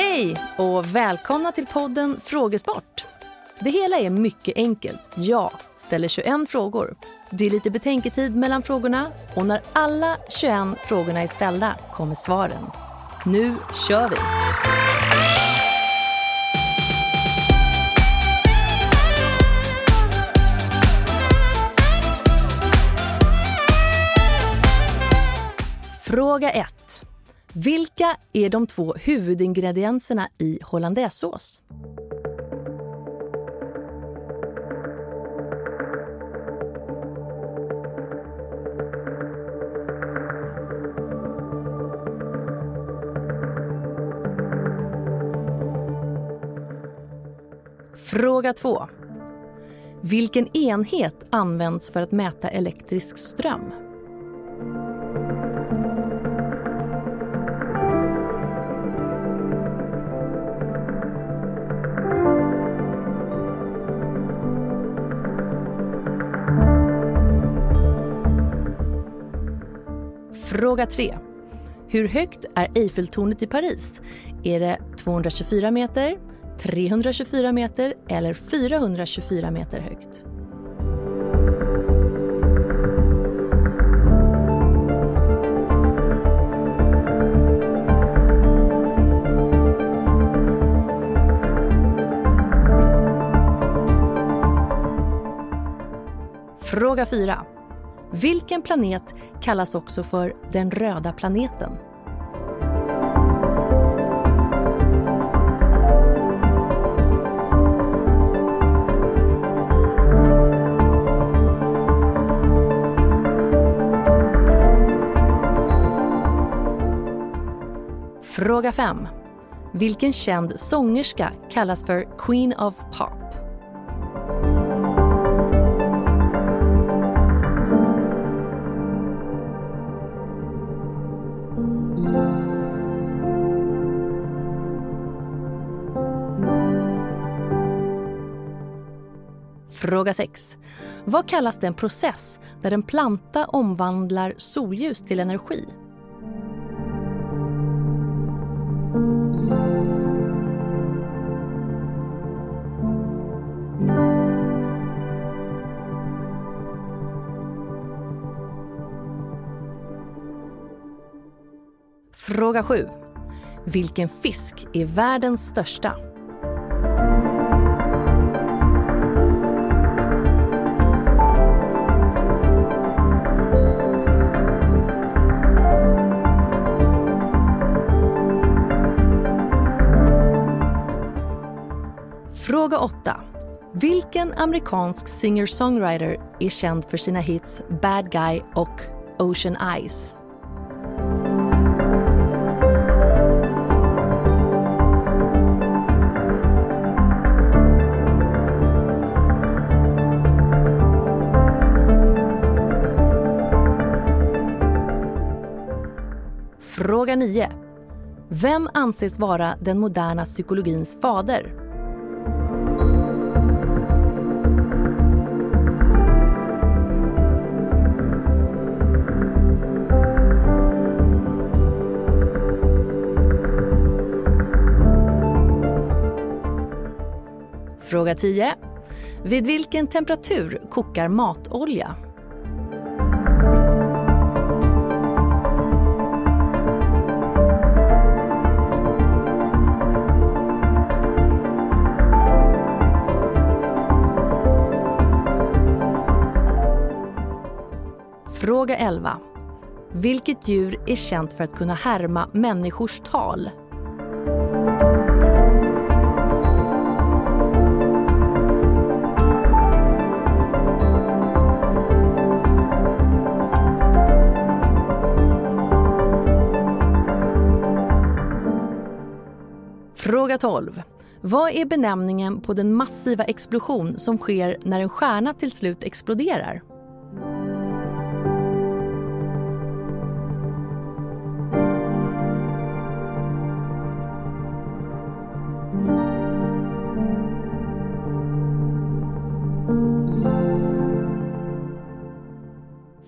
Hej och välkomna till podden Frågesport. Det hela är mycket enkelt. Jag ställer 21 frågor. Det är lite betänketid mellan frågorna och när alla 21 frågorna är ställda kommer svaren. Nu kör vi! Fråga 1. Vilka är de två huvudingredienserna i hollandaisesås? Fråga 2. Vilken enhet används för att mäta elektrisk ström? Fråga 3. Hur högt är Eiffeltornet i Paris? Är det 224 meter, 324 meter eller 424 meter högt? Fråga 4. Vilken planet kallas också för den röda planeten? Fråga 5. Vilken känd sångerska kallas för Queen of Pop? Fråga 6. Vad kallas den process där en planta omvandlar solljus till energi? Fråga 7. Vilken fisk är världens största? Fråga 8. Vilken amerikansk singer-songwriter är känd för sina hits Bad Guy och Ocean Eyes? Fråga 9. Vem anses vara den moderna psykologins fader? Fråga 10. Vid vilken temperatur kokar matolja? Fråga 11. Vilket djur är känt för att kunna härma människors tal? Fråga 12. Vad är benämningen på den massiva explosion som sker när en stjärna till slut exploderar?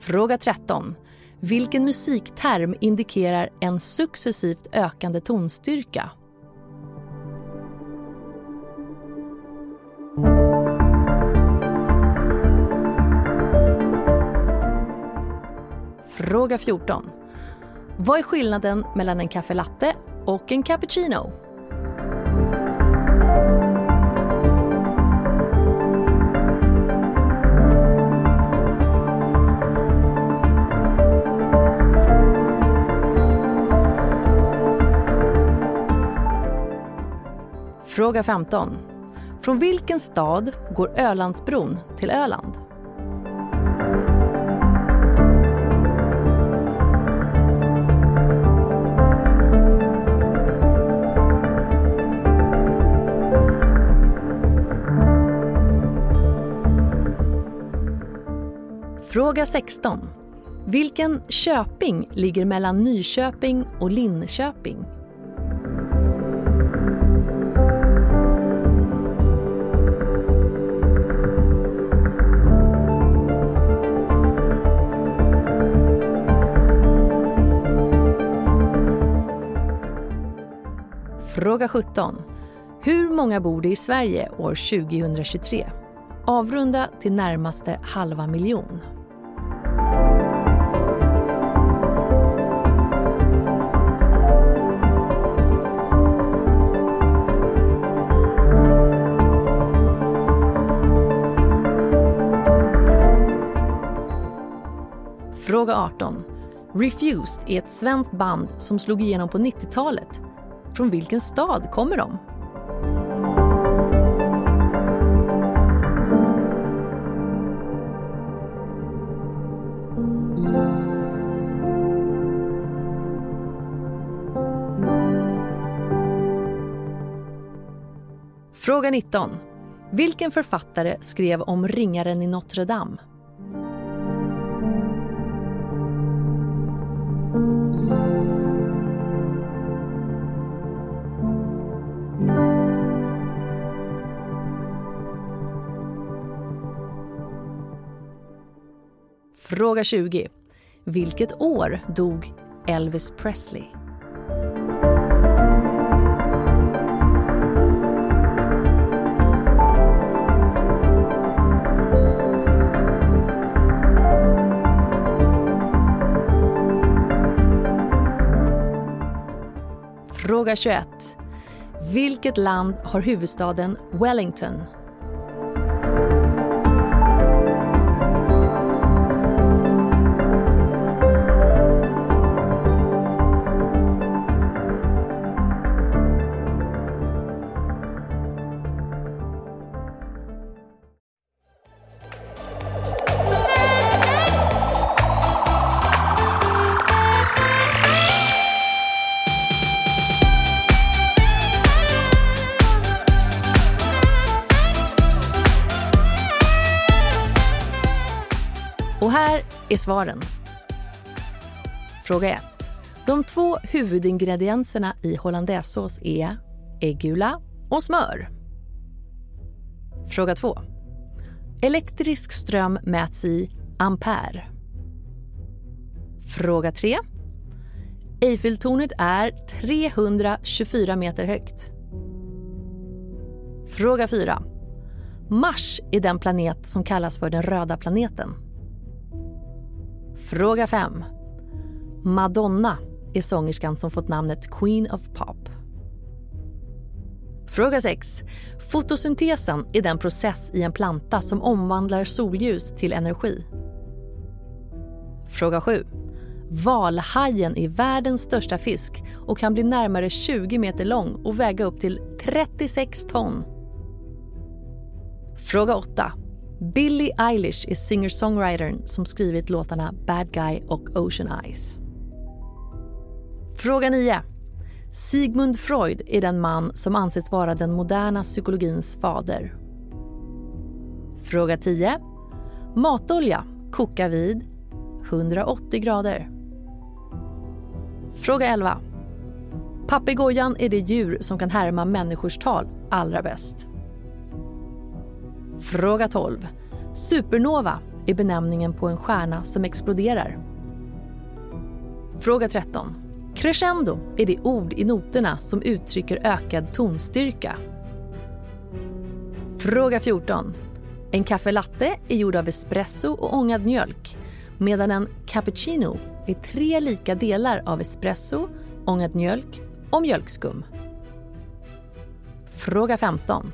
Fråga 13. Vilken musikterm indikerar en successivt ökande tonstyrka? Fråga 14. Vad är skillnaden mellan en kaffelatte och en cappuccino? Fråga 15. Från vilken stad går Ölandsbron till Öland? Fråga 16. Vilken köping ligger mellan Nyköping och Linköping? Fråga 17. Hur många bor det i Sverige år 2023? Avrunda till närmaste halva miljon. Fråga 18. Refused är ett svenskt band som slog igenom på 90-talet. Från vilken stad kommer de? Fråga 19. Vilken författare skrev om ringaren i Notre Dame? Fråga 20. Vilket år dog Elvis Presley? Fråga 21. Vilket land har huvudstaden Wellington? Är svaren. Fråga 1. De två huvudingredienserna i hollandaisesås är äggula och smör. Fråga 2. Elektrisk ström mäts i ampere. Fråga 3. Eiffeltornet är 324 meter högt. Fråga 4. Mars är den planet som kallas för den röda planeten. Fråga 5. Madonna är sångerskan som fått namnet Queen of Pop. Fråga 6. Fotosyntesen är den process i en planta som omvandlar solljus till energi. Fråga 7. Valhajen är världens största fisk och kan bli närmare 20 meter lång och väga upp till 36 ton. Fråga 8. Billie Eilish är singer-songwritern som skrivit låtarna Bad Guy och Ocean Eyes. Fråga 9. Sigmund Freud är den man som anses vara den moderna psykologins fader. Fråga 10. Matolja kokar vid 180 grader. Fråga 11. Papegojan är det djur som kan härma människors tal allra bäst. Fråga 12. Supernova är benämningen på en stjärna som exploderar. Fråga 13. Crescendo är det ord i noterna som uttrycker ökad tonstyrka. Fråga 14. En kaffelatte är gjord av espresso och ångad mjölk. medan en cappuccino är tre lika delar av espresso, ångad mjölk och mjölkskum. Fråga 15.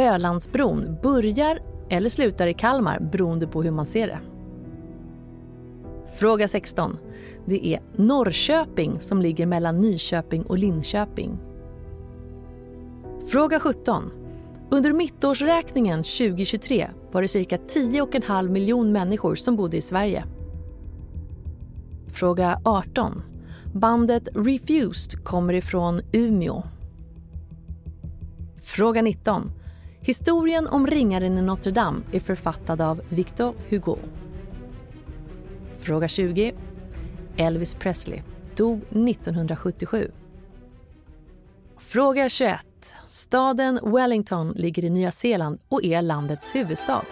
Ölandsbron börjar eller slutar i Kalmar beroende på hur man ser det. Fråga 16. Det är Norrköping som ligger mellan Nyköping och Linköping. Fråga 17. Under mittårsräkningen 2023 var det cirka 10,5 miljon människor som bodde i Sverige. Fråga 18. Bandet Refused kommer ifrån Umeå. Fråga 19. Historien om ringaren i Notre Dame är författad av Victor Hugo. Fråga 20. Elvis Presley dog 1977. Fråga 21. Staden Wellington ligger i Nya Zeeland och är landets huvudstad.